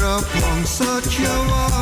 afgestemd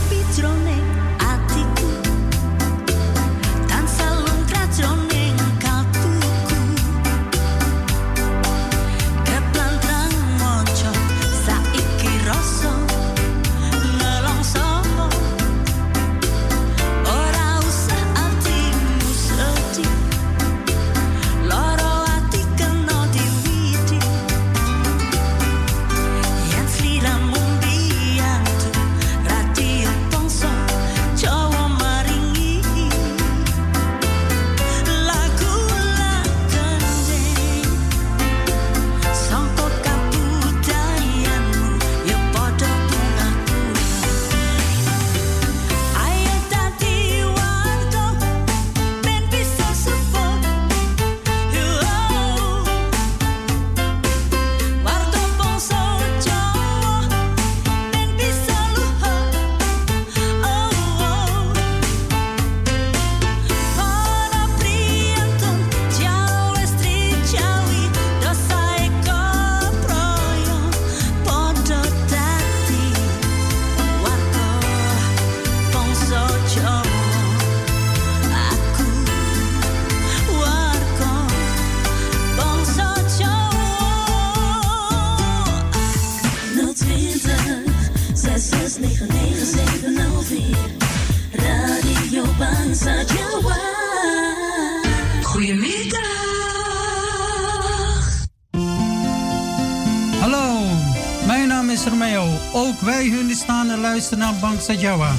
Luisteren naar Bangsa Jawa.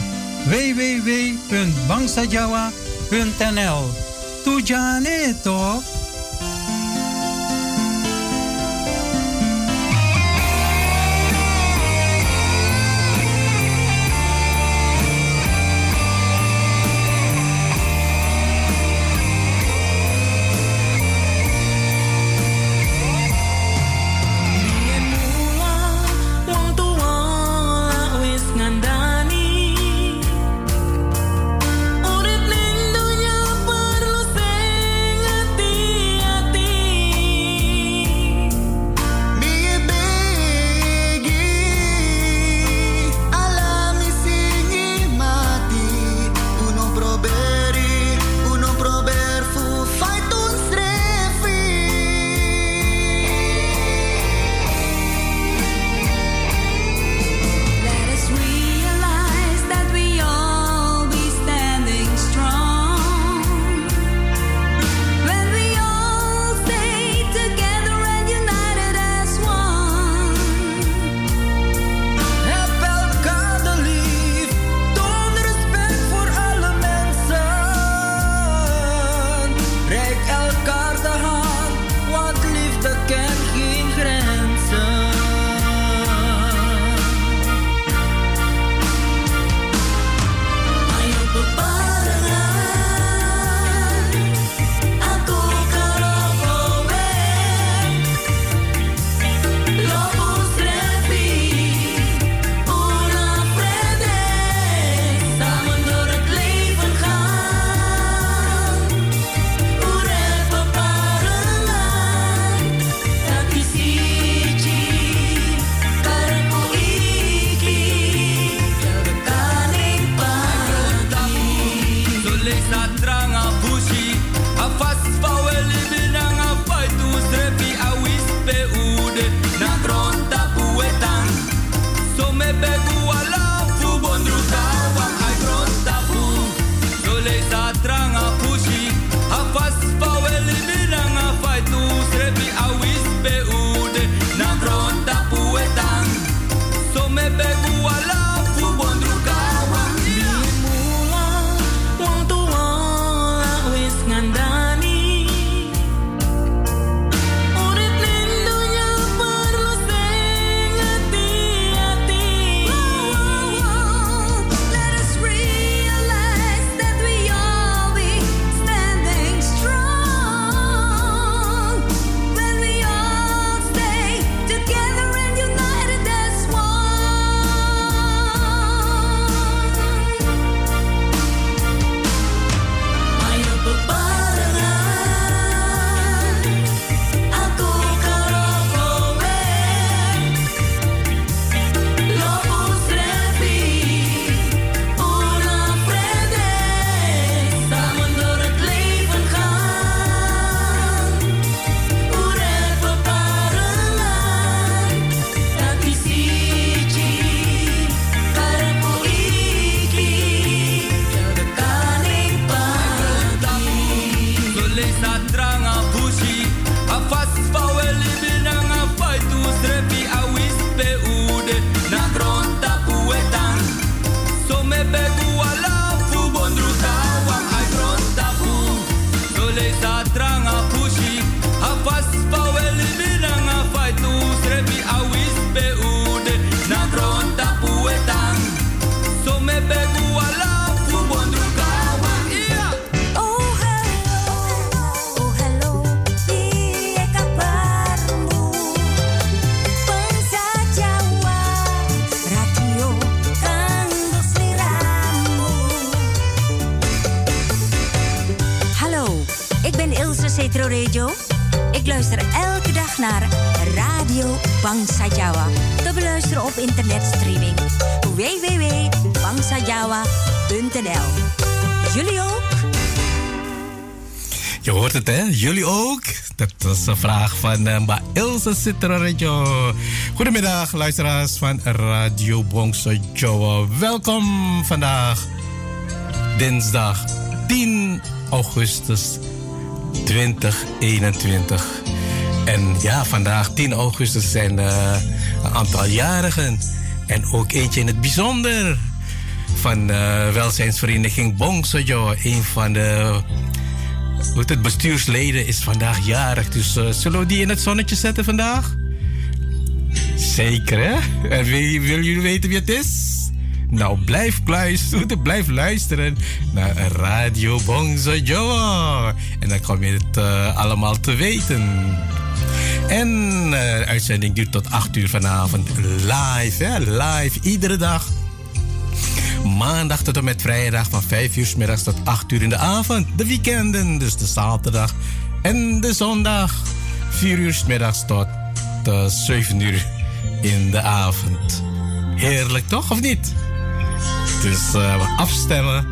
www.bangsajawa.nl Tujane toch? Van uh, Ilse Citro Radio. Goedemiddag, luisteraars van Radio Bangsa Jawa. Welkom vandaag, dinsdag 10 augustus 2021. En ja, vandaag 10 augustus zijn uh, een aantal jarigen. En ook eentje in het bijzonder. Van uh, welzijnsvereniging Bongsojo. Een van de hoe het bestuursleden is vandaag jarig. Dus uh, zullen we die in het zonnetje zetten vandaag? Zeker, hè? En wil, willen jullie weten wie het is? Nou, blijf luisteren, blijf luisteren naar Radio Bongzo Joe. En dan kom je het uh, allemaal te weten. En uh, de uitzending duurt tot 8 uur vanavond live, hè? Live, iedere dag. Maandag tot en met vrijdag van 5 uur s middags tot 8 uur in de avond. De weekenden, dus de zaterdag en de zondag. 4 uur s middags tot uh, 7 uur in de avond. Heerlijk toch, of niet? Dus uh, afstemmen.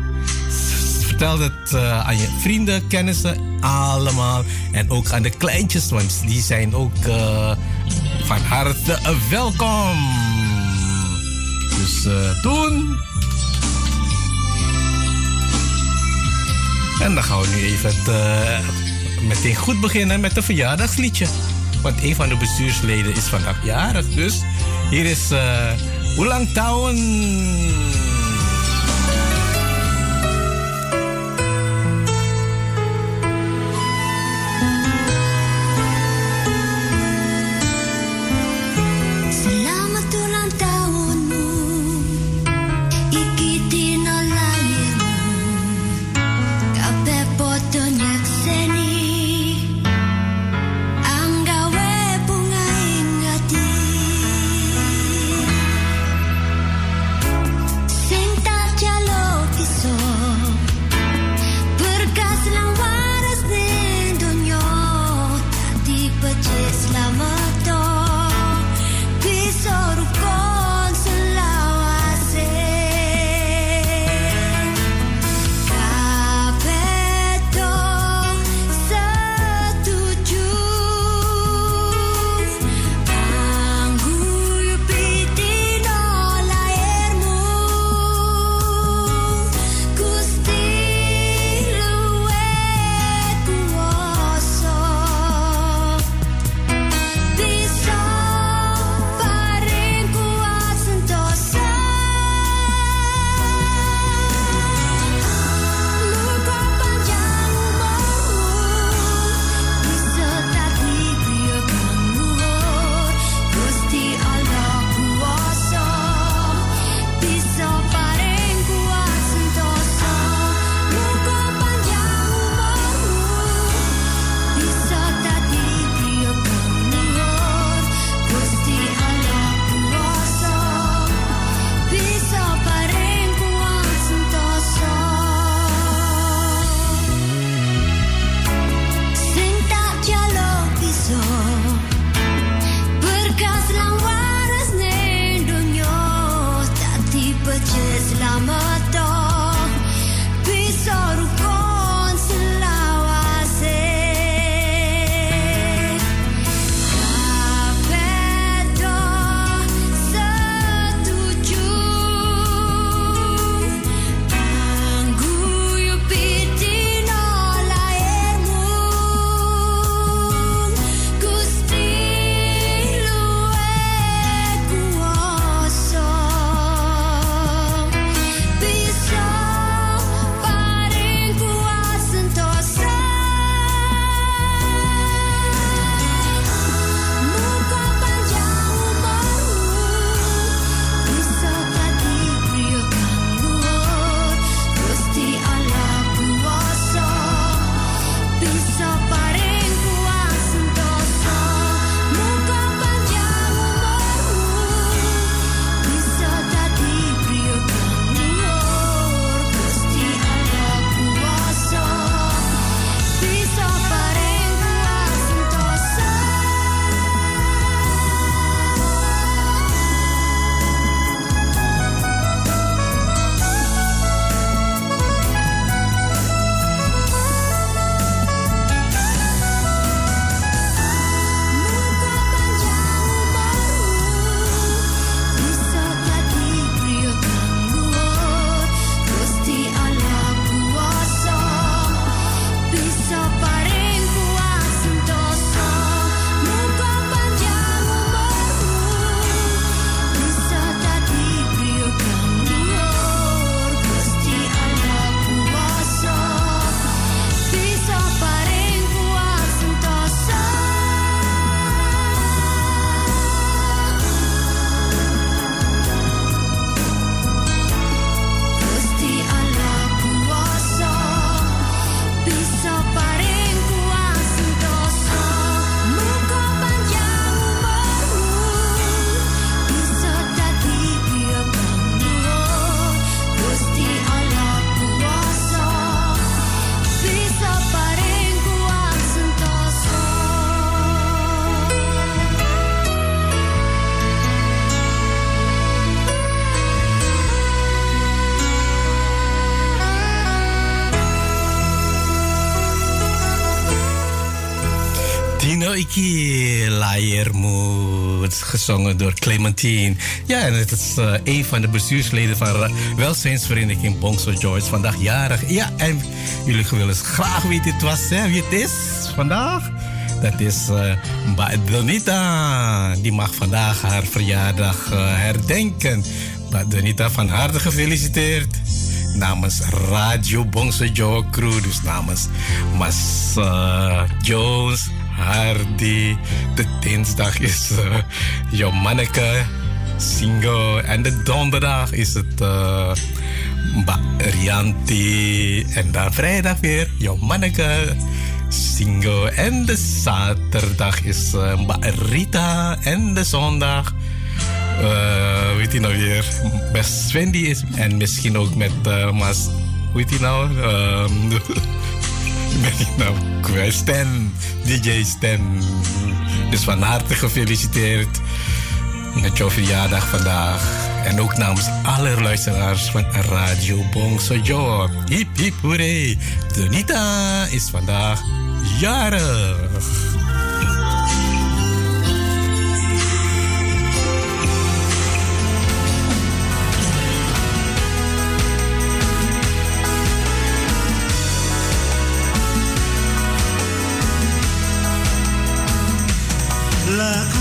Vertel het uh, aan je vrienden, kennissen, allemaal. En ook aan de kleintjes, want die zijn ook uh, van harte welkom. Dus doen. En dan gaan we nu even het, meteen goed beginnen met een verjaardagsliedje. Want een van de bestuursleden is vandaag jarig. Dus hier is Ulang Tahun. No gezongen door Clementine. Ja, en het is uh, een van de bestuursleden van welzijnsvereniging Bongso George. Vandaag jarig. Ja, en jullie willen graag weten wie het was, wie het is vandaag. Dat is Mba Donita. Die mag vandaag haar verjaardag herdenken. Mba Donita, van harte gefeliciteerd namens Radio Bongse Joe Crew. Dus namens Mas Jones, Hardy. De dinsdag is uh, manneke Singo. En de donderdag is het uh, Rianti. En dan vrijdag weer jouw manneke Singo. En de zaterdag is uh, Rita. En de zondag uh, weet je nou weer, best Wendy is. En misschien ook met uh, Mas, hoe nou? Um, ben ik nou kwijt? Stan, DJ Stan. Dus van harte gefeliciteerd met jouw verjaardag vandaag. En ook namens alle luisteraars van Radio Bongso Joe. Hip hip hooray. Donita is vandaag jarig. la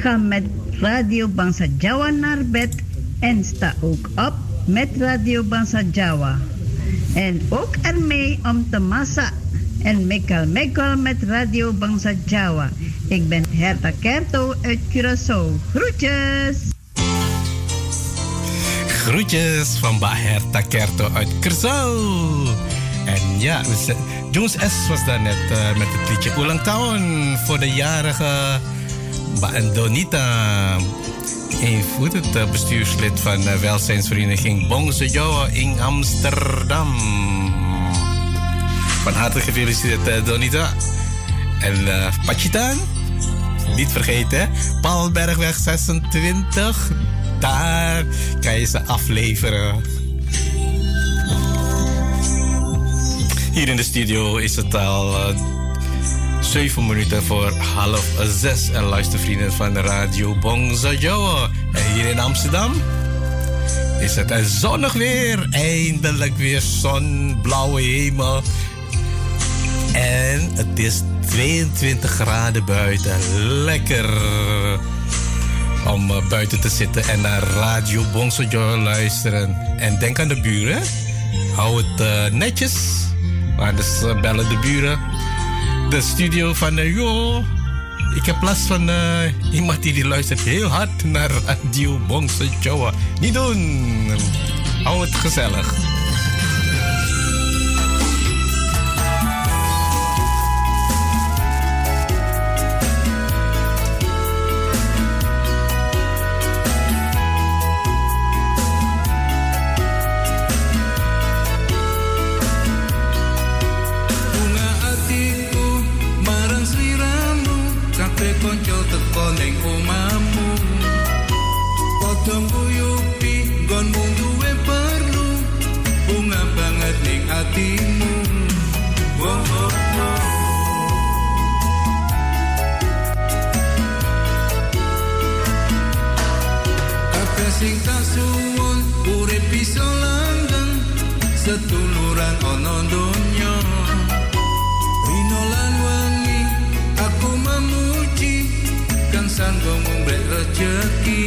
ga met Radio Bangsa Jawa naar bed en sta ook op met Radio Bangsa Jawa. En ook ermee om te massa. En Mikkel Mikkel met Radio Bangsa Jawa. Ik ben Herta Kerto uit Curaçao. Groetjes! Groetjes van Baherta Kerto uit Curaçao. En ja, Jones S was daar net uh, met het liedje Town voor de jarige Donita. Een voet het uh, bestuurslid van de welzijnsvereniging Bongse Joa in Amsterdam. Van harte gefeliciteerd Donita. En uh, niet vergeten, Paalbergweg 26. Daar kan je ze afleveren. Hier in de studio is het al 7 minuten voor half zes. En luistervrienden van de radio Bongza Joa. En hier in Amsterdam is het zonnig weer. Eindelijk weer zon, blauwe hemel. En het is 22 graden buiten. Lekker om buiten te zitten en naar Radio Bongso Joy luisteren. En denk aan de buren. Hou het uh, netjes. Maar dus uh, bellen de buren. De studio van uh, joh. Ik heb last van uh, iemand die, luistert heel hard naar Radio Bongso Joy. Niet doen. Hou het gezellig. hatimu tak suwun setuluran wangi aku memuji kang sanggo mung rezeki.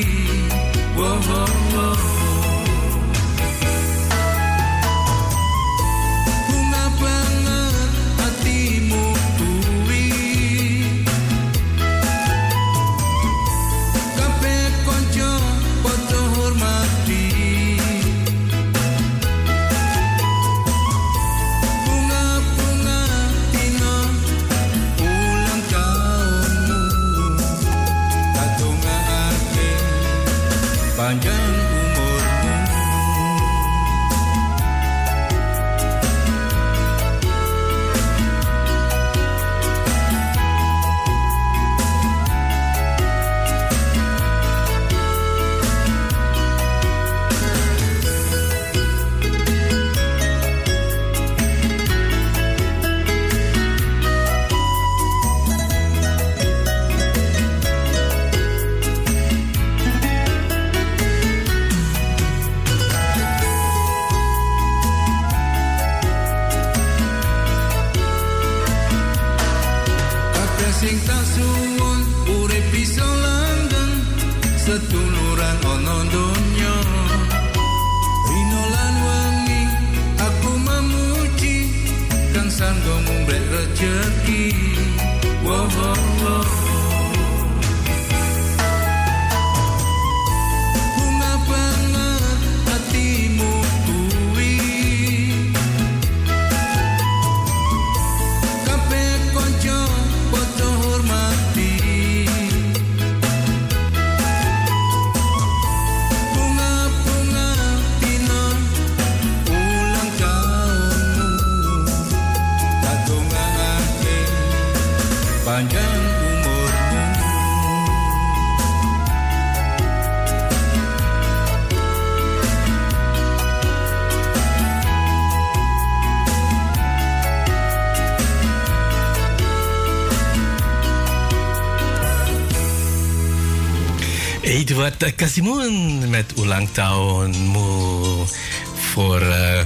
Edward Casimon met Ulang Tahun Mo. Voor uh,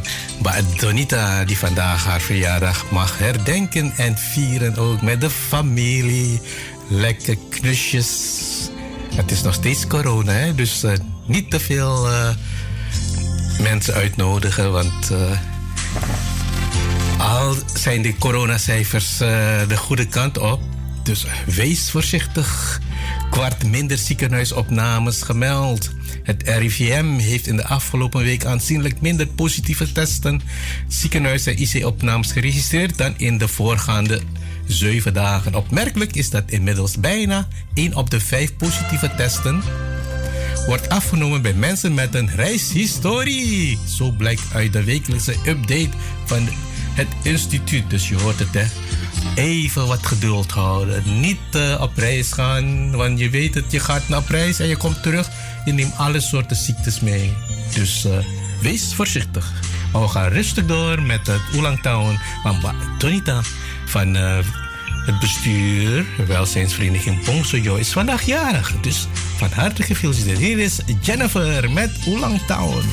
Donita die vandaag haar verjaardag mag herdenken en vieren ook met de familie. Lekker knusjes. Het is nog steeds corona, dus uh, niet te veel uh, mensen uitnodigen, want Al zijn de coronacijfers de goede kant op, dus wees voorzichtig. Kwart minder ziekenhuisopnames gemeld. Het RIVM heeft in de afgelopen week aanzienlijk minder positieve testen, ziekenhuis- en IC-opnames geregistreerd dan in de voorgaande zeven dagen. Opmerkelijk is dat inmiddels bijna 1 op de 5 positieve testen wordt afgenomen bij mensen met een reishistorie. Zo blijkt uit de wekelijkse update van het instituut. Dus je hoort het, hè. Even wat geduld houden. Niet uh, op reis gaan, want je weet het, je gaat naar reis en je komt terug. Je neemt alle soorten ziektes mee. Dus uh, wees voorzichtig. Maar we gaan rustig door met het Oelang Town van Tonita van uh, het bestuur, welzijnsvereniging Pongsojo, is vandaag jarig. Dus van harte gefeliciteerd. Hier is Jennifer met Oelang Town.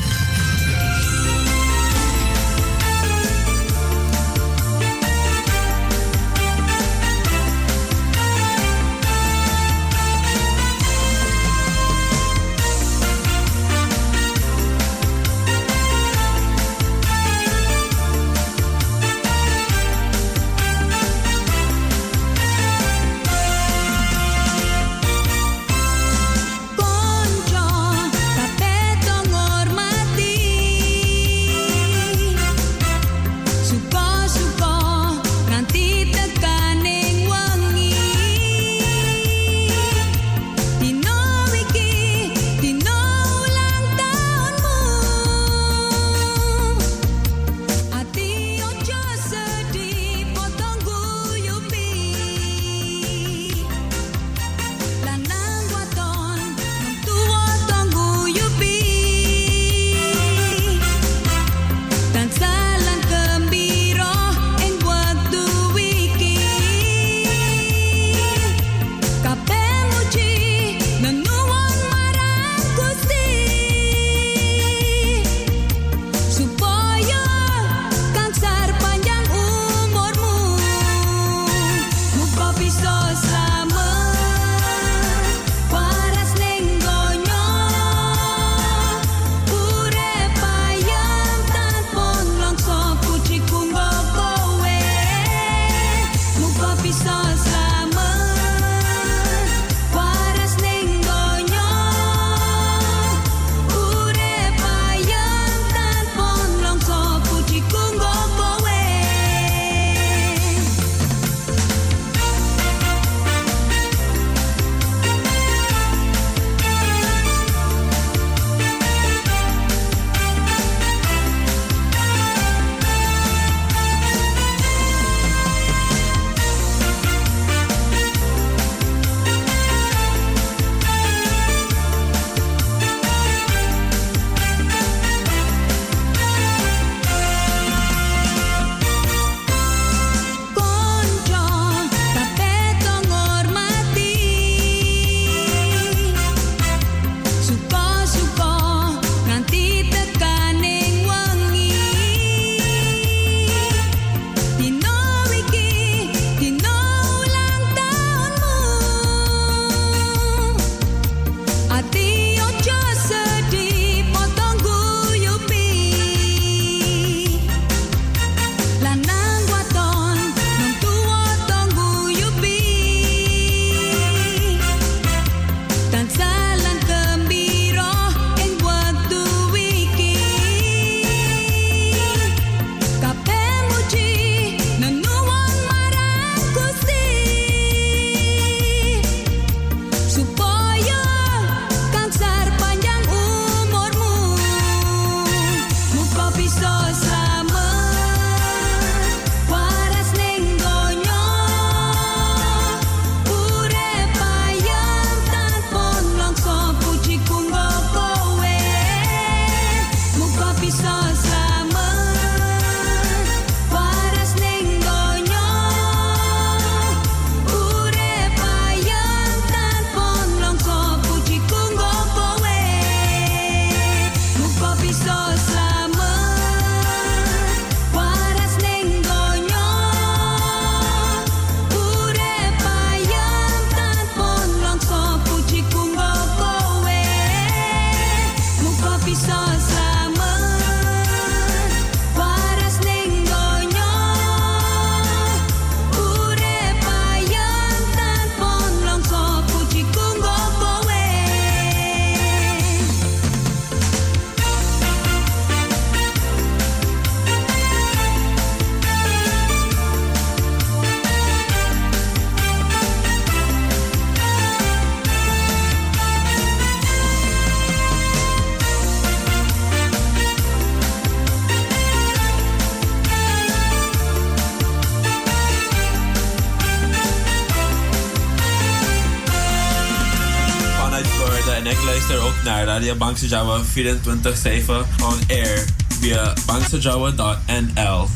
Radio Bangsa Java 24-7 on air via bangsajawa.nl.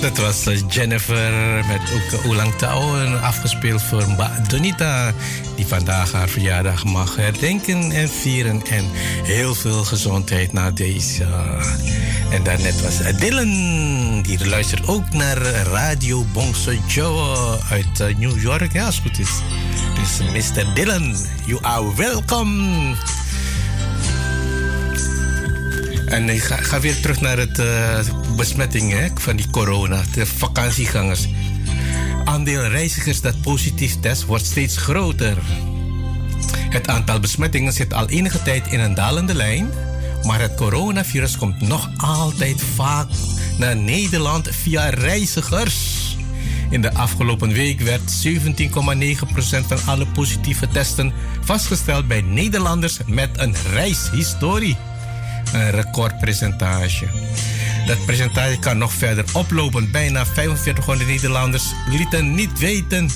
Dat was eh, Jennifer met ook Oelang Tao. Afgespeeld voor Donita. Die vandaag haar verjaardag mag herdenken en vieren. En heel veel gezondheid na deze. En daarnet was Dylan. Die luistert ook naar Radio Bongso Joe uit eh, New York. Ja, als het goed is. Dus Mr. Dylan, you are welcome. En ik ga, ga, weer terug naar het uh, besmetting hè, van die corona, de vakantiegangers. Aandeel reizigers dat positief test wordt steeds groter. Het aantal besmettingen zit al enige tijd in een dalende lijn, maar het coronavirus komt nog altijd vaak naar Nederland via reizigers. In de afgelopen week werd 17,9% van alle positieve testen vastgesteld bij Nederlanders met een reishistorie een recordpercentage. Dat percentage kan nog verder oplopen. Bijna 4500 Nederlanders lieten niet weten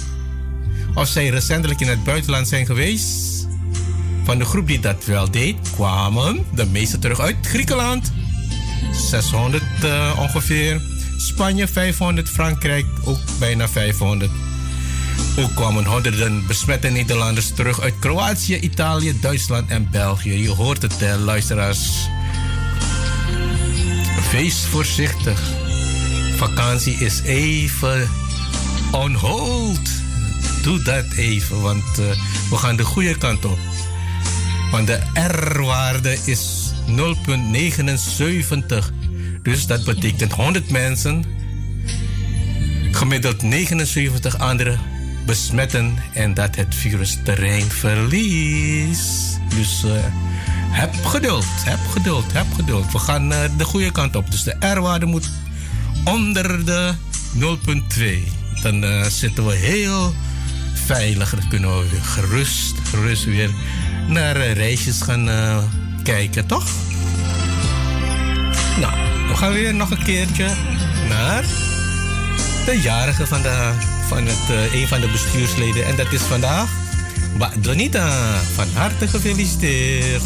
of zij recentelijk in het buitenland zijn geweest. Van de groep die dat wel deed, kwamen de meeste terug uit Griekenland. 600 uh, ongeveer. Spanje 500, Frankrijk ook bijna 500. Ook kwamen honderden besmette Nederlanders terug uit Kroatië, Italië, Duitsland en België. Je hoort het, hè, luisteraars. Wees voorzichtig. Vakantie is even on hold. Doe dat even, want uh, we gaan de goede kant op. Want de R-waarde is 0,79. Dus dat betekent 100 mensen, gemiddeld 79 anderen besmetten en dat het virus terrein verliest. Dus uh, heb geduld, heb geduld, heb geduld. We gaan uh, de goede kant op. Dus de R-waarde moet onder de 0,2. Dan uh, zitten we heel veilig. Dan kunnen we weer gerust, gerust weer naar reisjes gaan kijken, toch? Nou, we gaan weer nog een keertje naar de jarige van, de, van het, uh, een van de bestuursleden. En dat is vandaag Donita. Van harte gefeliciteerd.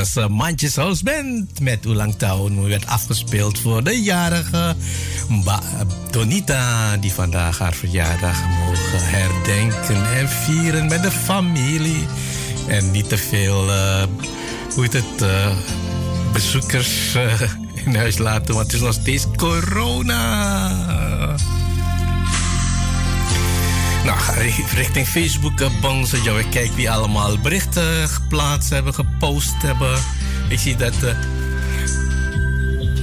Was Mandjes House Band met Ulang Tahun. werd afgespeeld voor de jarige Mba Donita, die vandaag haar verjaardag mogen herdenken en vieren met de familie. En niet te veel, uh, hoe het, bezoekers in huis laten, want het is nog steeds corona. Nou, richting Facebook, uh, Bangsa Joe. Ik kijk wie allemaal berichten geplaatst hebben, gepost hebben. Ik zie dat.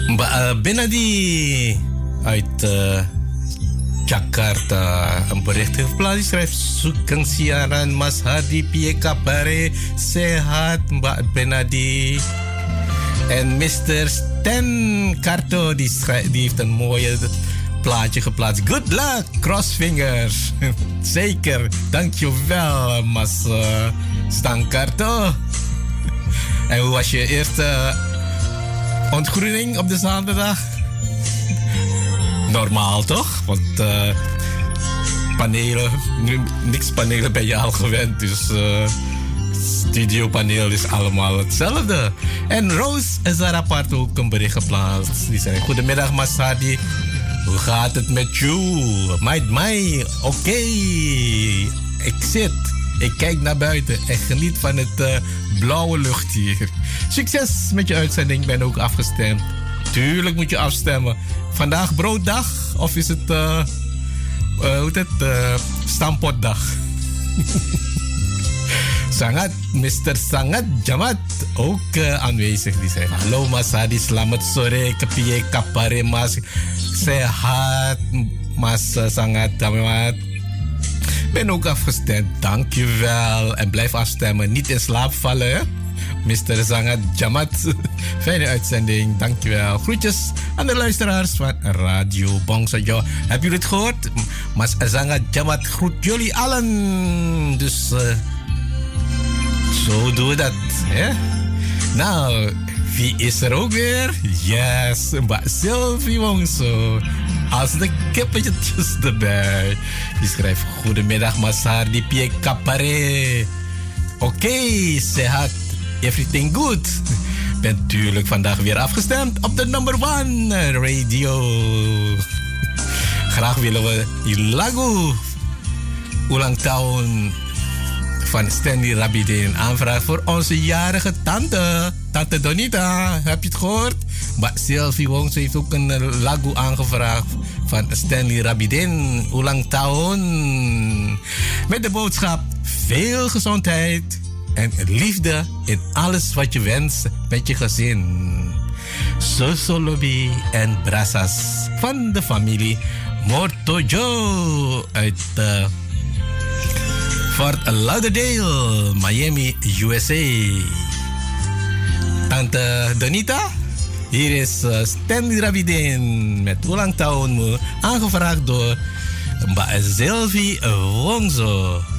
Uh, Benadi uit Jakarta een bericht heeft geplaatst. Die schrijft: Zoeken siaran Mas Hadi Pie Kabare. Sehat Mbak Benadi. En Mr. Stan Karto, die, die heeft een mooie plaatje geplaatst. Good luck, crossfingers. Zeker, dankjewel, Mas uh, Stankarto. en hoe was je eerste ontgroening op de zaterdag? Normaal toch? Want uh, panelen, niks panelen ben je al gewend. Dus uh, studiopaneel is allemaal hetzelfde. En Rose is daar apart ook een bericht geplaatst. Die zei: Goedemiddag, Masadi. Hoe gaat het met jou? Meid, mij, oké. Ik zit, ik kijk naar buiten en geniet van het uh, blauwe lucht hier. Succes met je uitzending, ik ben ook afgestemd. Tuurlijk moet je afstemmen. Vandaag brooddag of is het, uh, uh, hoe het, uh, stampotdag? Sangat, Mr. Sangat Jamat ook uh, aanwezig. Die zei: Hallo Masadi, selamat sore, kepie kapare mas. Sehat, Mas Sangat Jamat. Ben ook afgestemd, dankjewel. En blijf afstemmen, niet in slaap vallen. Mr. Sangat Jamat. Fijne uitzending, dankjewel. Groetjes aan de luisteraars van Radio Bongsajo. Heb jullie het gehoord? Mas Sangat Jamat groet jullie allen. Dus... Uh, zo doen we dat. Hè? Nou, wie is er ook weer? Yes, Mbak Sylvie Wongso. Als de kippetjes erbij. Die schrijft: Goedemiddag, Masar di Pie Kapare. Oké, okay, sehat. Everything good. Ben natuurlijk vandaag weer afgestemd op de number one radio. Graag willen we die lagu ulang tahun van Stanley Rabide een aanvraag voor onze jarige tante. Tante Donita, heb je het gehoord? Maar Sylvie Wong heeft ook een eh, lagu aangevraagd van Stanley Rabidin. Ulang tahun. Met de boodschap veel gezondheid en liefde in alles wat je wenst met je gezin. Sosolobi en Brassas van de familie Mortojo uit uh, Fort Lauderdale, Miami, USA. Tante Donita, hier is uh, Stanley Rabidin met ulang tahunmu, aangevraagd door Mbak Wongzo.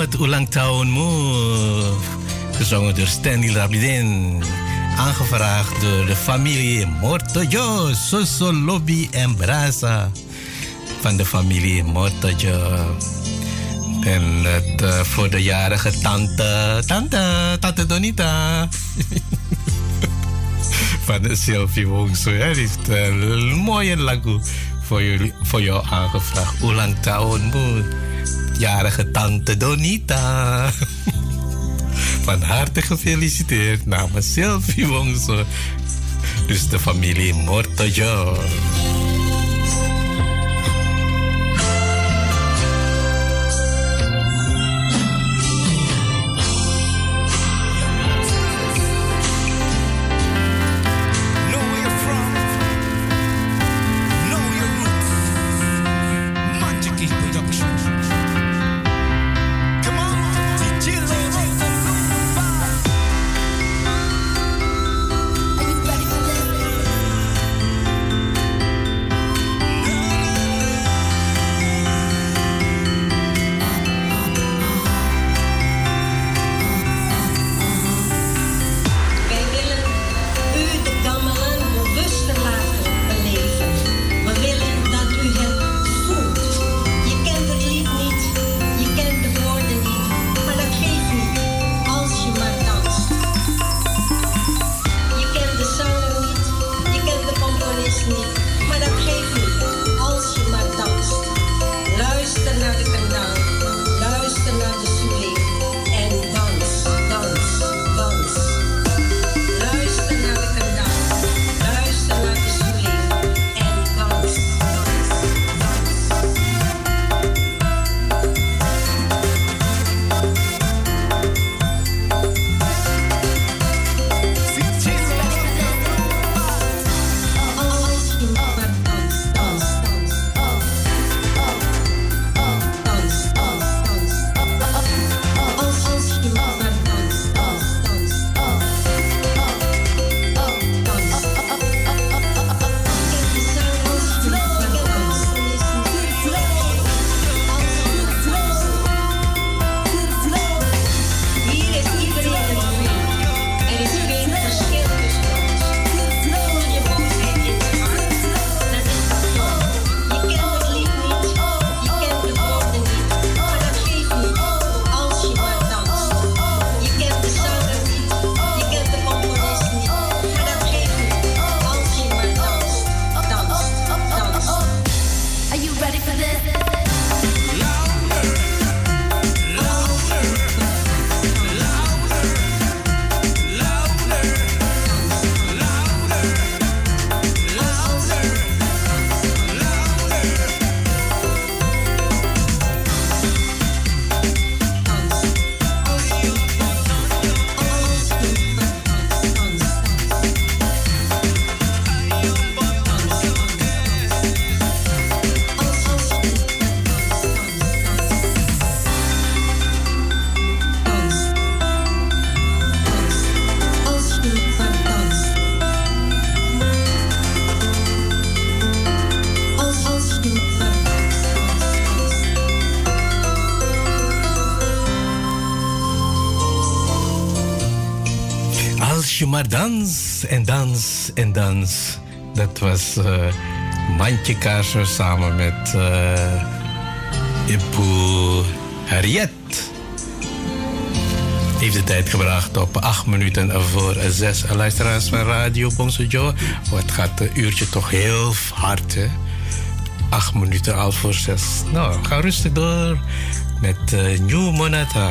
Selamat ulang tahunmu. Gezongen door Stanley Rabidin. Aangevraagd door de familie Mortojo, Soso Lobby en Brasa. Van de familie Mortojo. En het uh, voor de jarige tante, tante, tante Donita. van de Sylvie Wongso. Heeft een mooie lagu voor, jullie, voor jou aangevraagd. Ulang tahunmu jarige tante Donita. Van harte gefeliciteerd namens Sylvie Wongso. Dus de familie Mortojo. En dans en dans. Dat was uh, Mandje Kaarsen samen met uh, Ibu Harriet. Heeft de tijd gebracht op 8 minuten voor 6 luisteraars van Radio Bonsojo. Wat gaat een uurtje toch heel hard, hè? 8 minuten al voor 6. Nou, ga rustig door met uh, New Monata.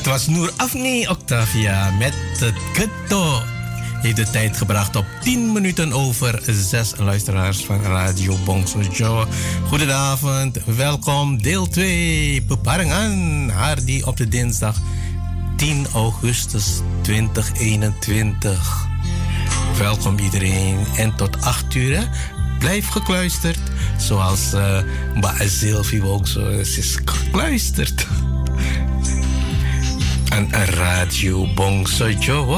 Was Noor Afni Octavia met het Ghetto. Heeft de tijd gebracht op 10 minuten over 6 luisteraars van Radio Bongso Joe. Goedenavond, welkom deel 2. Beparingen Hardy op de dinsdag 10 augustus 2021. Welkom iedereen en tot 8 uur. Blijf gekluisterd. Zoals uh, ook zo is gekluisterd aan Radio Bongso Joe.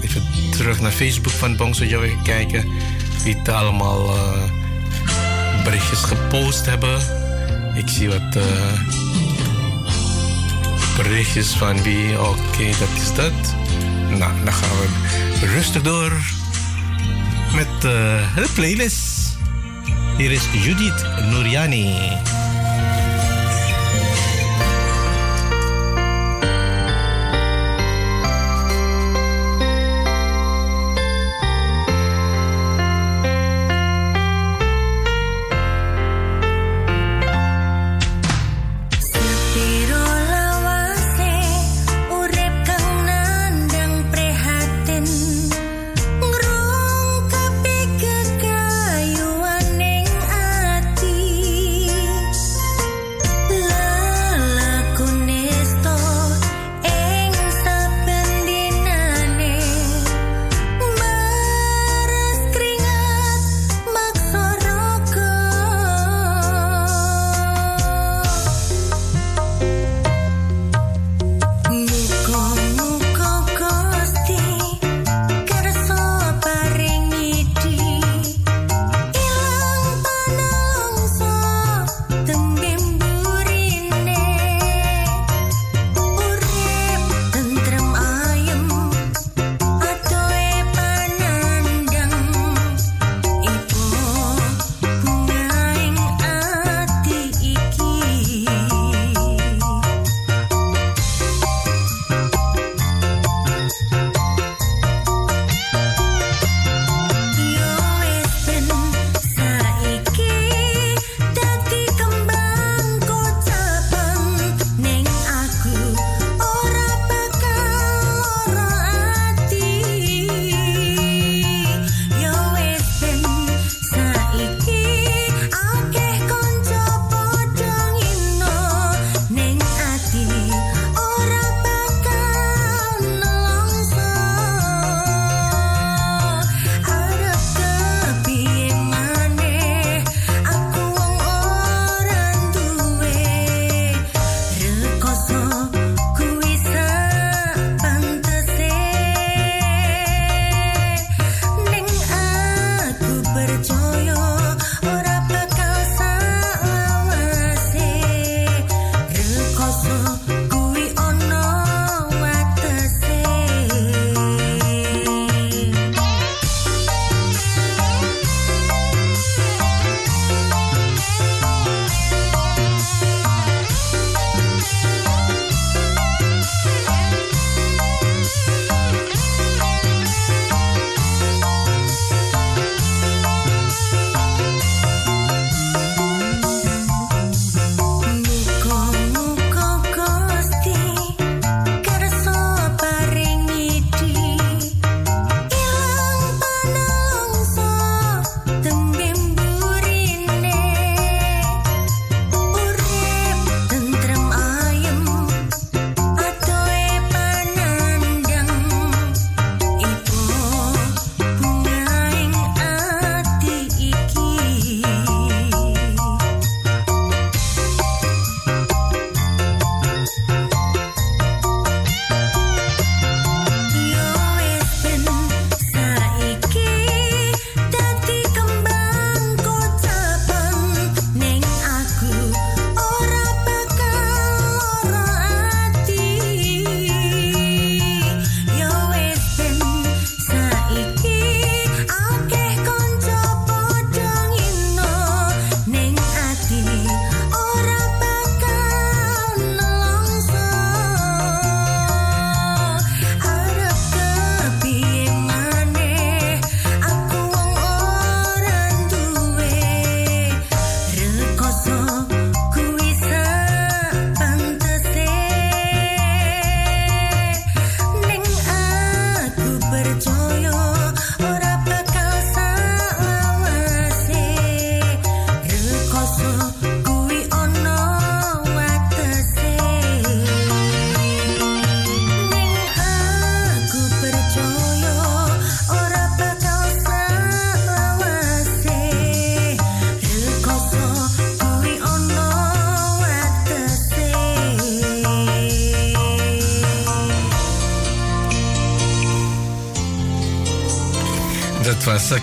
Even terug naar Facebook van Bongso Joe kijken wie het allemaal uh, berichtjes gepost hebben. Ik zie wat. Uh, berichtjes van wie. Oké, dat is dat. Nou, dan gaan we rustig door met uh, de playlist. Hier is Judith Nouriani.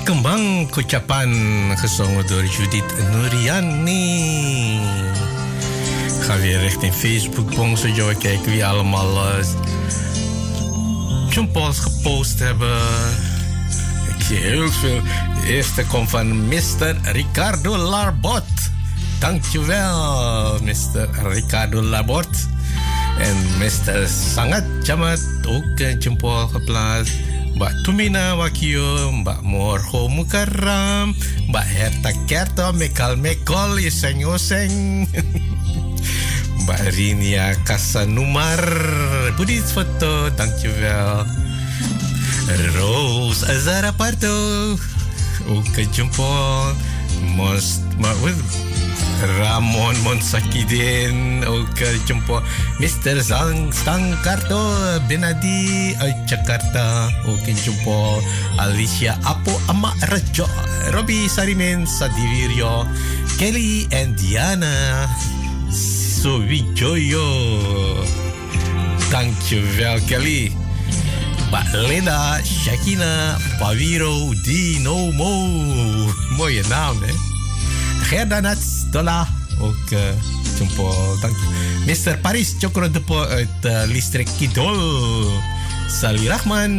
Kembang Kucapan gezongen door Judith Nuriani. ga weer richting Facebook, Bongso Joy. Kijken wie allemaal uh, gepost hebben. Ik zie heel veel. De eerste komt van Mr. Ricardo Larbot. Dankjewel, Mr. Ricardo Larbot. En Mr. Sangat Jamat ook een jempol geplaatst. Mbak Tumina Wakio, Mbak Morho Mukarram, Mbak Herta Kerto, Mekal Mekol, Yeseng Oseng. Mbak Rinia Kasanumar, Budit foto, dankjewel. Rose Azara Parto, ook jempol. Most, maar Ramon Monsakidin ook uh, jumpa Mr. Stangkarto Benadi uit Jakarta ook in jumpa Alicia Apo Ama Rajo Robbie Sarimen Sadivirio Kelly en Diana Sowijoyo Dankjewel Kelly Linda, Shakina, Paviro, Dino Mo. Mooie naam, hè? Gerda Dola. Ook uh, jumpo, dank je. Mr. Paris Chokro Depo uit uh, Listrik Kidol. Sali Rahman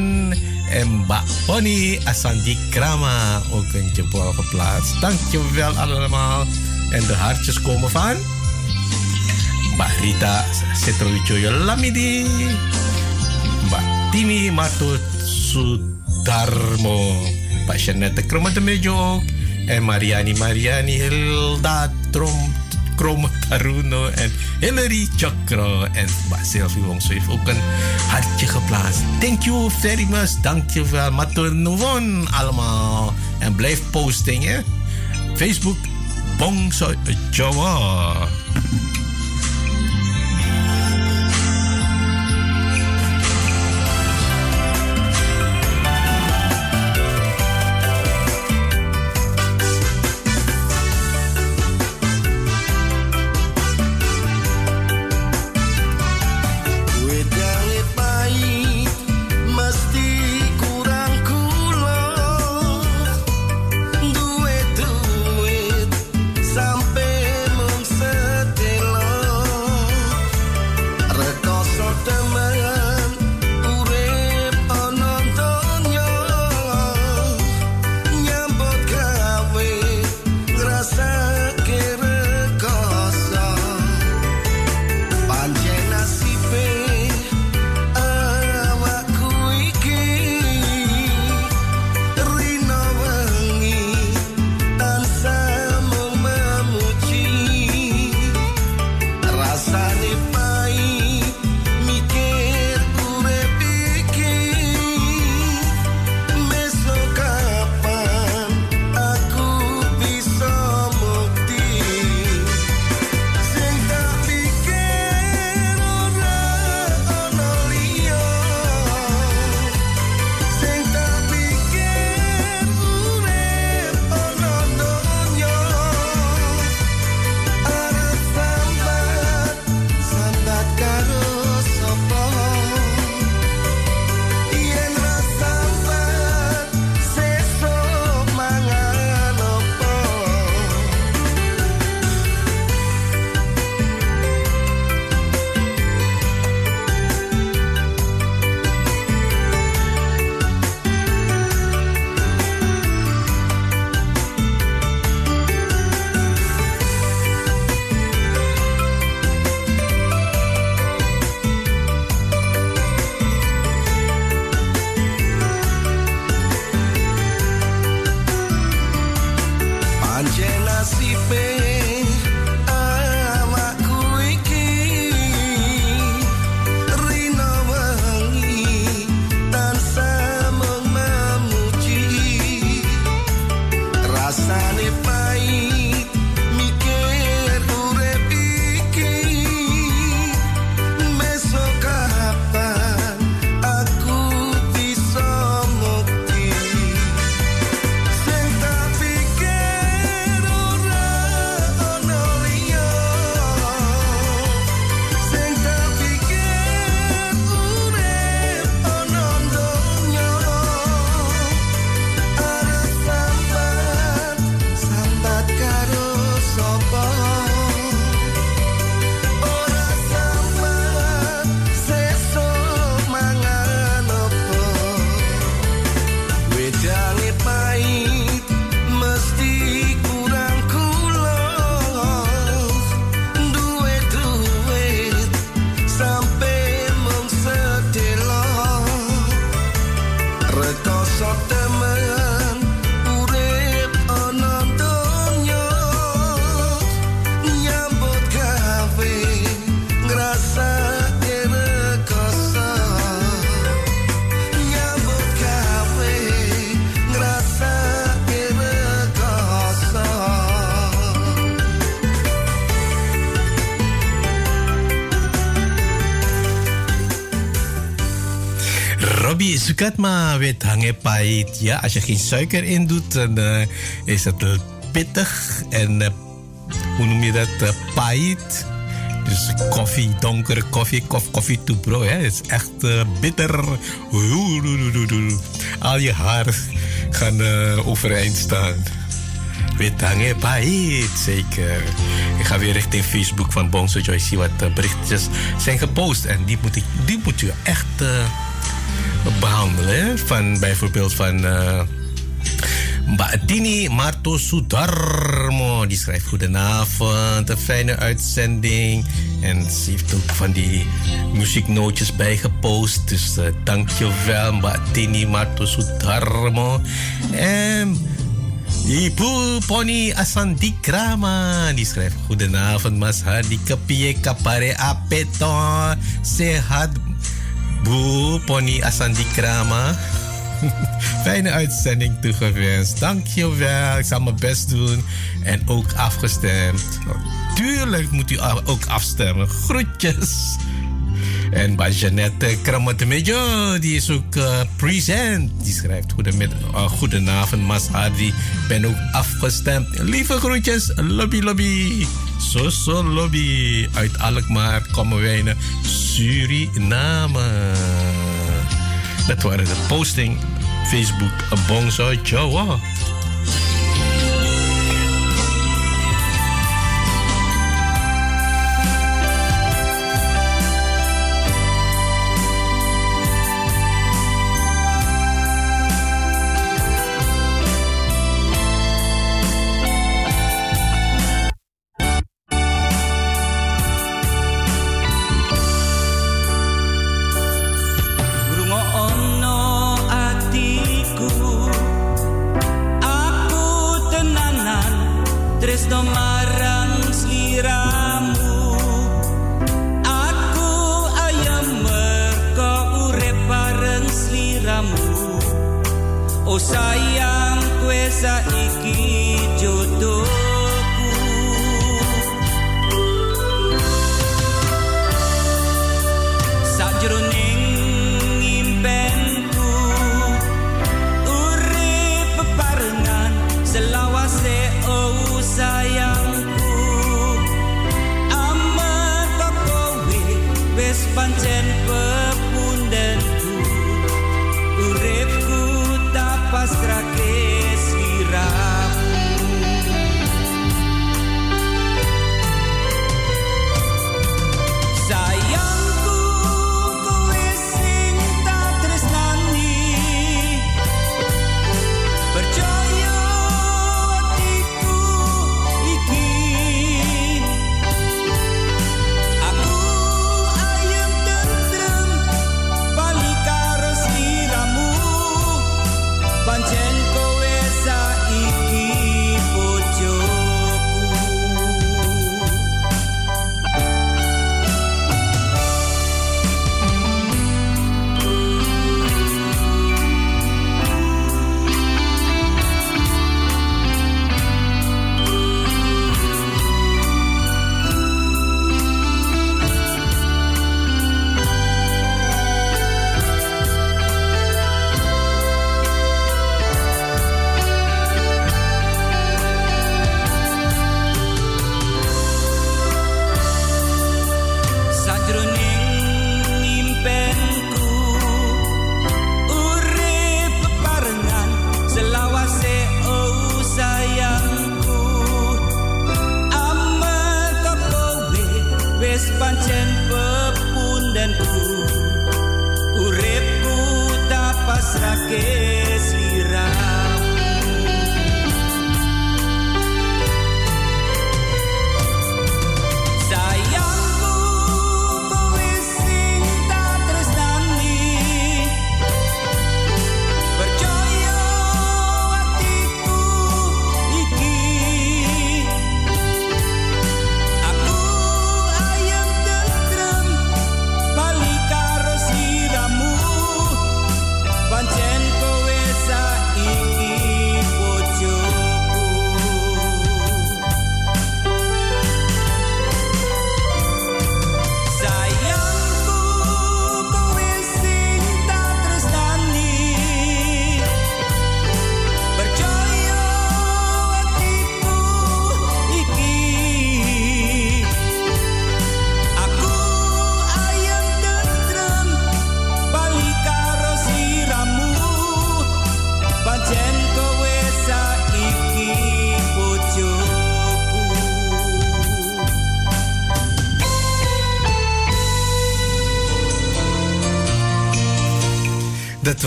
en Mbak Pony Asandi Krama. Ook een jumpo geplaatst. Dankjewel allemaal. En de hartjes komen van... Mbak Rita Setrowijoyo Lamidi. Mbak Timi Matut Sudarmo. Mbak Shanette Kromademejo ook. En Mariani Mariani Hilda Trom, Krom Taruno en Hillary Chakro. En Sylvie Wongso heeft ook een hartje geplaatst. Thank you very much. Dankjewel. Matur Nuvon allemaal. En blijf posting hè. Facebook Bongso Jawa. Het maar wit hangen pait. Ja, als je geen suiker in doet, dan uh, is het pittig en uh, hoe noem je dat? Uh. Dus koffie, donkere koffie, koffie, koffie to bro. Het is echt bitter. Al je haar gaan overeind staan. Wit hangen pait, zeker. Ik ga weer richting Facebook van Bonzo Joyce zien wat berichtjes zijn gepost. En die moet, ik, die moet u echt behandelen. Van bijvoorbeeld van uh, Marto Sudarmo. Die schrijft goedenavond, een fijne uitzending. En ze heeft ook van die muzieknootjes bijgepost. Dus uh, dankjewel Mbak Dini Marto Sudarmo. En Ibu Pony Asandi Krama. Die schrijft goedenavond Mas Hadi Kepie Kapare Apeto. Sehat Bu Pony Asandi Krama. Fijne uitzending toegewenst. Dankjewel. Ik zal mijn best doen. En ook afgestemd. Natuurlijk moet u ook afstemmen. Groetjes. En bij Jeannette Kramatemejo, die is ook uh, present. Die schrijft goedemiddag, uh, goedenavond, Mas Hardy. Ben ook afgestemd. Lieve groetjes, lobby lobby. Zo zo lobby. Uit Alkmaar komen wij naar Suriname. Dat waren de posting Facebook Bongso Jawa. Oh sayang kuasa ikhidupku Sajaruning impenku urip berperanan selawase oh sayangku. Amanta kawe Pancen pe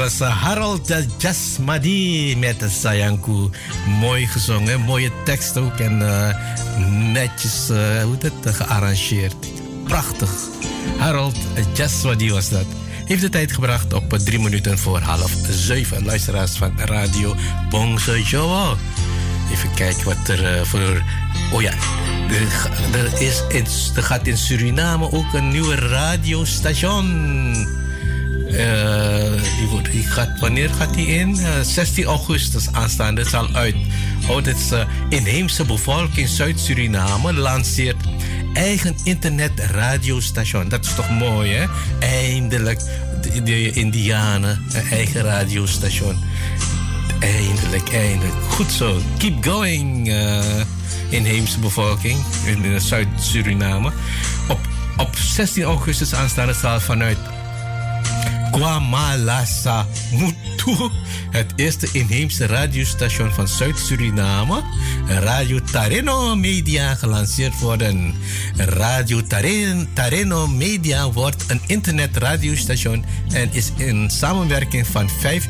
was uh, Harold Jasmadi met Sayangku. Mooi gezongen, mooie tekst ook en uh, netjes uh, hoe dat, gearrangeerd. Prachtig. Harold Jasmadi was dat. Heeft de tijd gebracht op drie minuten voor half zeven. Luisteraars van Radio Bongse Jowo. Even kijken wat er voor. Oh ja, er, er, is er gaat in Suriname ook een nieuwe radiostation. Uh, die, wordt, die gaat, wanneer gaat die in? Uh, 16 augustus aanstaande. Zal uit. Oh, dit is uh, inheemse bevolking Zuid-Suriname lanceert eigen internetradiostation. Dat is toch mooi, hè? Eindelijk de, Indianen een eigen radiostation. Eindelijk, eindelijk. Goed zo. Keep going, inheemse bevolking in Zuid-Suriname. Op, op 16 augustus aanstaande zal vanuit Guamalasa Mutu, het eerste inheemse radiostation van Zuid-Suriname, Radio Tareno Media, gelanceerd worden. Radio Tareno Media wordt een internetradiostation en is in samenwerking van vijf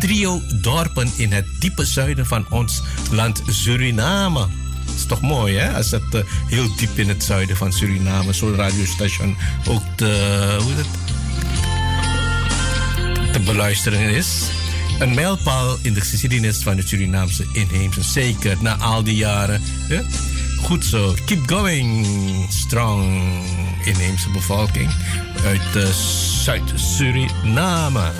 trio-dorpen in het diepe zuiden van ons land Suriname. Dat is toch mooi, hè? Als het uh, heel diep in het zuiden van Suriname, zo'n radiostation ook de, hoe is het? Te beluisteren is. Een mijlpaal in de geschiedenis van de Surinaamse inheemse. Zeker na al die jaren. Ja? Goed zo. Keep going. Strong inheemse bevolking uit Zuid-Suriname.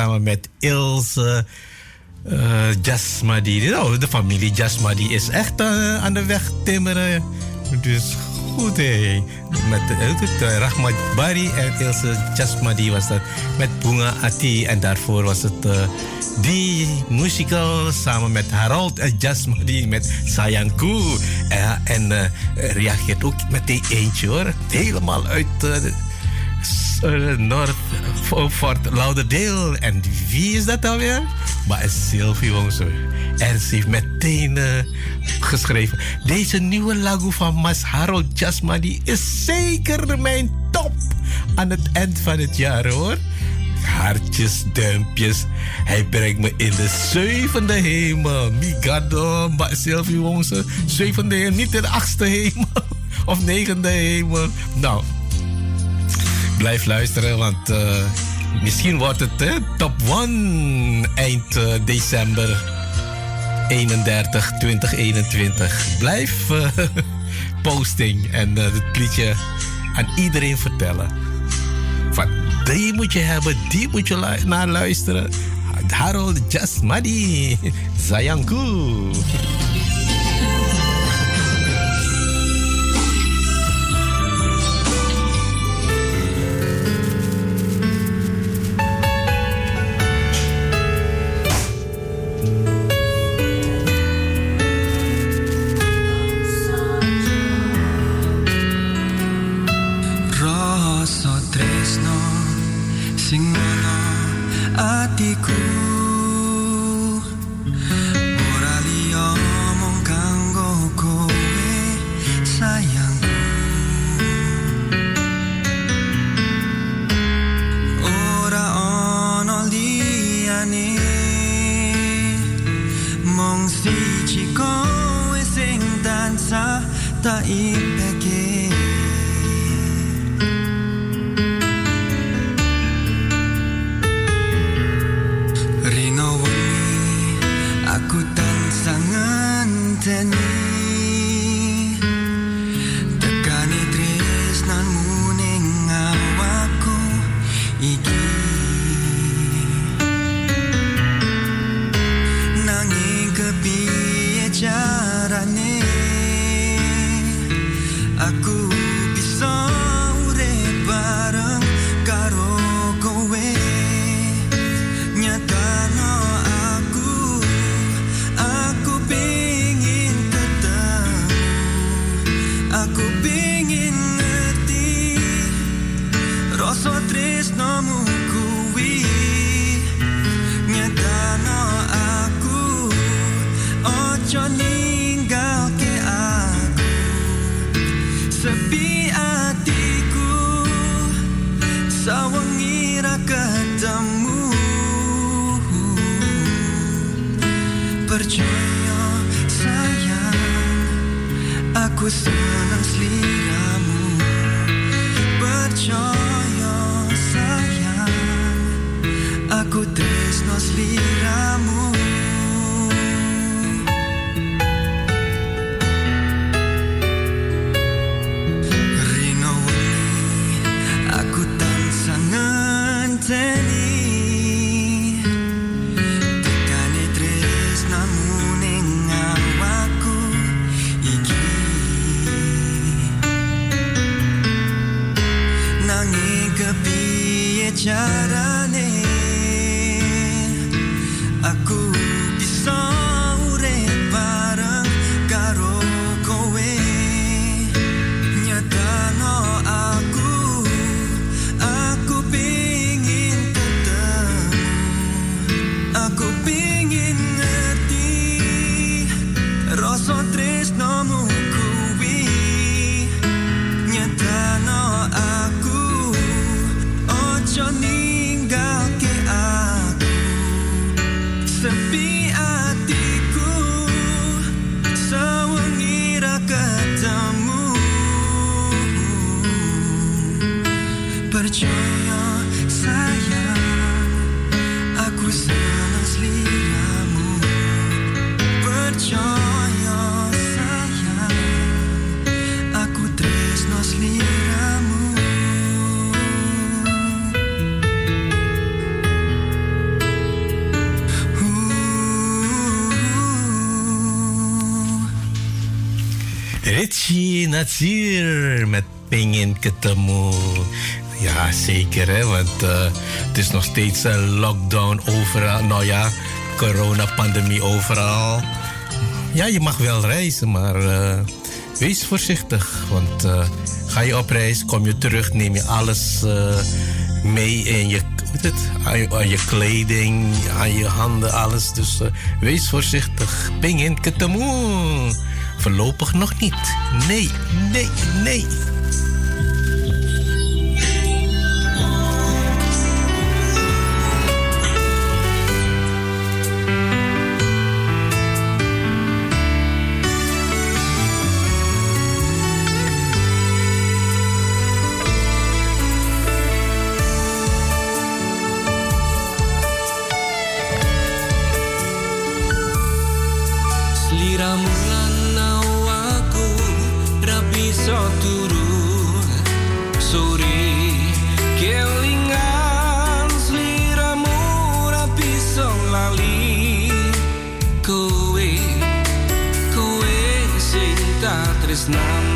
Samen met Ilse eh, Jasmadi. Nou, de familie Jasmadi is echt eh, aan de weg timmeren. Dus goed hé. Met uh, Rahmat Bari en Ilse Jasmadi was dat. Met Bunga Ati. En daarvoor was het die musical samen met Harold en Jasmadi met Sayangku. En reageert ook met die eentje hoor. Helemaal uit... uh, North Fort Lauderdale. En wie is dat dan weer? Maar is Sylvie Wongso. En ze heeft meteen eh, geschreven... Deze nieuwe lagu van Mas Harold Jasmadi is zeker mijn top aan het eind van het jaar hoor. Hartjes, duimpjes. Hij brengt me in de zevende hemel. Migado, Mbak Sylvie Wongso. Zevende hemel, niet in de achtste hemel. Of negende hemel. Nou, blijf luisteren, want eh, misschien wordt het top 1 eind eh, december 31, 2021. Blijf eh, posting en het liedje aan iedereen vertellen. Van die moet je hebben, die moet je naar luisteren. Harold Jasmadi, Zayanku. Richie Natsir met Pingin ketemu. Ja, zeker hè, want eh, het is nog steeds een lockdown overal. Nou ja, coronapandemie overal. Ja, je mag wel reizen, maar eh, wees voorzichtig. Want eh, ga je op reis, kom je terug, neem je alles mee in je, het, aan, je, aan je kleding, aan je handen, alles. Dus wees voorzichtig. Pingin ketemu. Voorlopig nog niet. Nee, nee, nee. it's not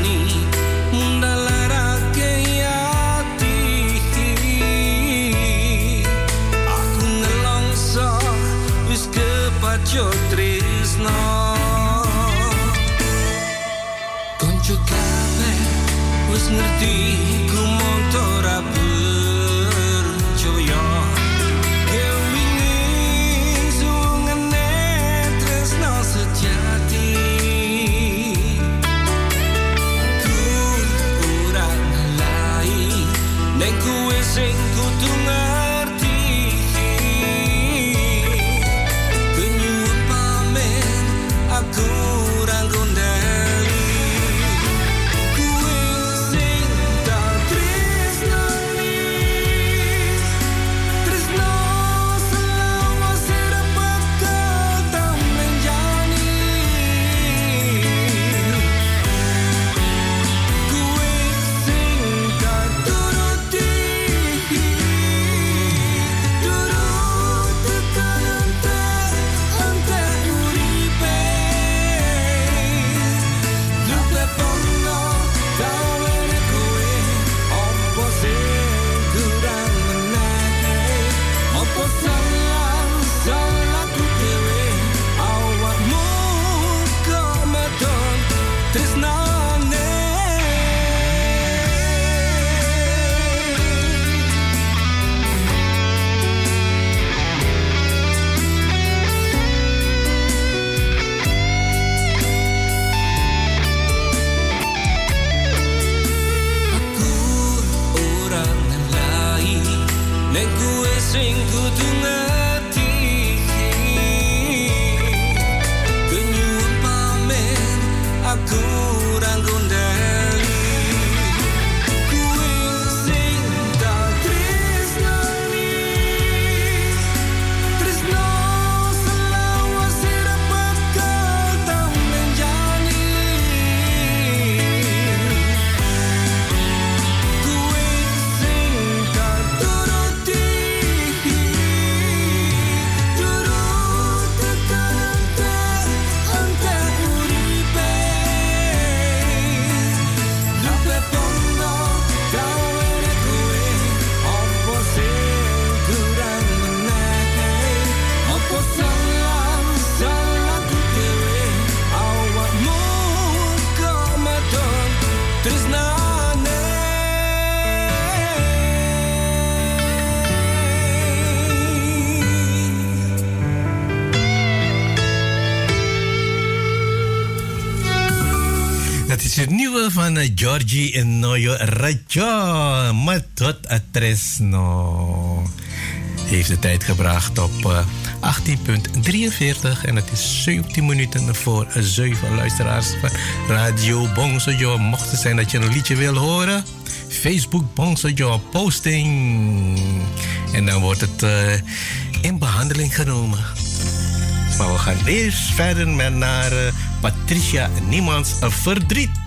van Georgie en Noyo Rajo. Matot Atresno. Heeft de tijd gebracht op uh, 18.43 en het is 17 minuten voor 7 luisteraars van Radio Bongsojo. Mocht het zijn dat je een liedje wil horen, Facebook Bongsojo posting. En dan wordt het in behandeling genomen. Maar we gaan eerst verder met naar Patricia Niemands Verdriet.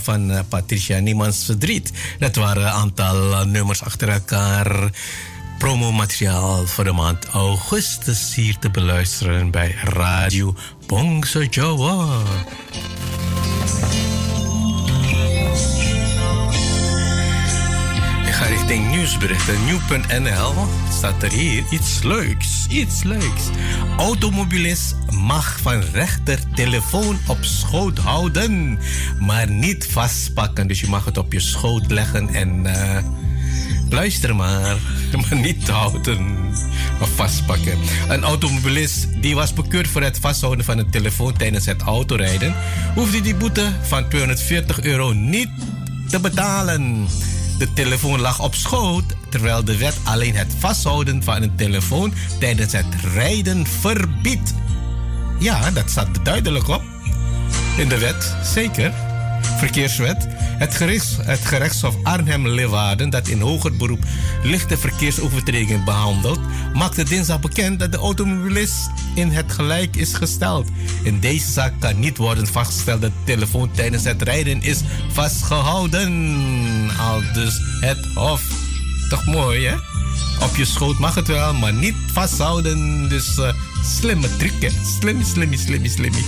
Van uh, Patricia Niemans Verdriet. Dat waren een aantal uh, nummers achter elkaar. Promomateriaal voor de maand augustus hier te beluisteren bij Radio Bongso Jawa. Nieuwsberichten. Nieuw.nl staat er hier iets leuks. Iets leuks. Automobilist mag van rechter telefoon op schoot houden, maar niet vastpakken. Dus je mag het op je schoot leggen en uh, luister maar, maar niet houden of vastpakken. Een automobilist die was bekeurd voor het vasthouden van een telefoon tijdens het autorijden, hoefde die boete van 240 euro niet te betalen. De telefoon lag op schoot, terwijl de wet alleen het vasthouden van een telefoon tijdens het rijden verbiedt. Ja, dat staat duidelijk op. In de wet, zeker. Verkeerswet. Het, gerechts, het gerechtshof Arnhem-Leeuwarden, dat in hoger beroep lichte verkeersovertredingen behandelt, maakte dinsdag bekend dat de automobilist in het gelijk is gesteld. In deze zaak kan niet worden vastgesteld dat de telefoon tijdens het rijden is vastgehouden. Al dus het hof. Toch mooi, hè? Op je schoot mag het wel, maar niet vasthouden. Dus uh, slimme truc, hè? Slimmy, slimmy, slimmy, slimmy.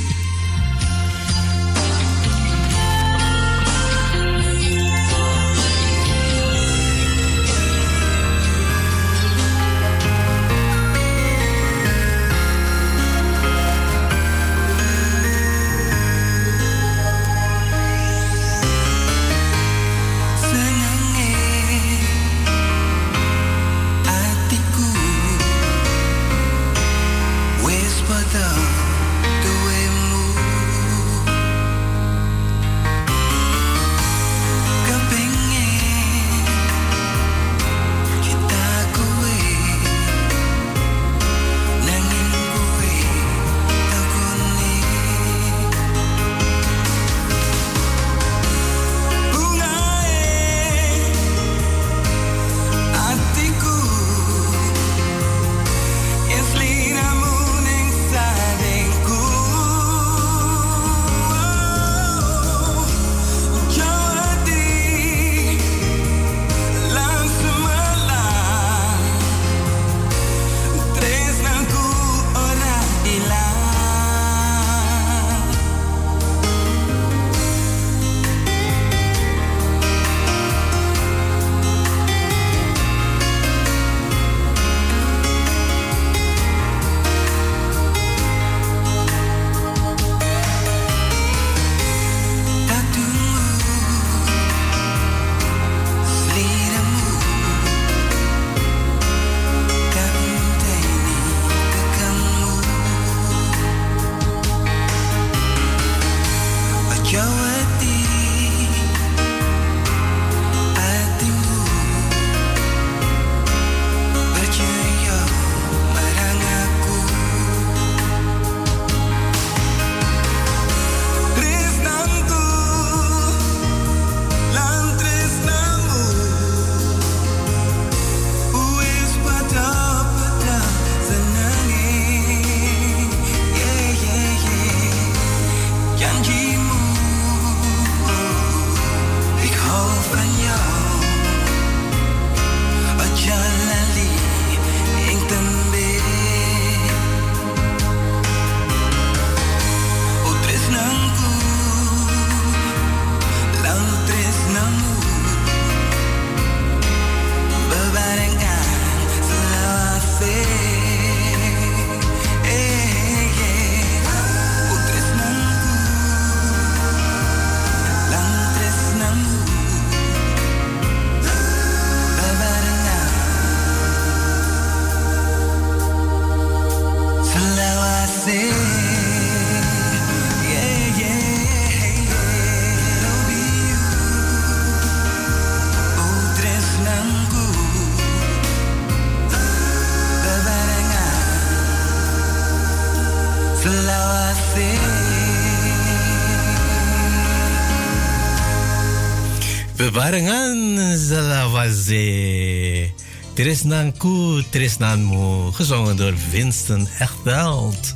Trisnanku, Trisnanmu. Gezongen door Winston Echteld.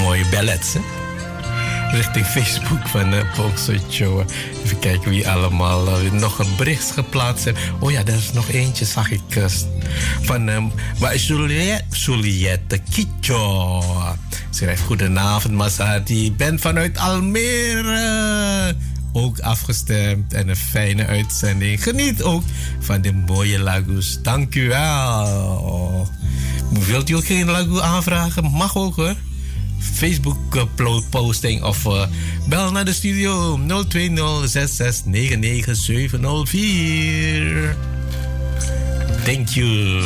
Mooie ballets, hè? Richting Facebook van uh, Show. Even kijken wie allemaal uh, nog een bericht geplaatst heeft. Oh ja, er is nog eentje, zag ik. Uh, van um, Juliette, Juliette Kitjo. Schrijft goedenavond, Masati. Ik ben vanuit Almere. Ook afgestemd en een fijne uitzending. Geniet ook van de mooie Lagos. Dank u wel. Wilt u ook geen Lagoe aanvragen? Mag ook hoor. Facebook uh, posting of uh, bel naar de studio 020 6699 704. Thank you.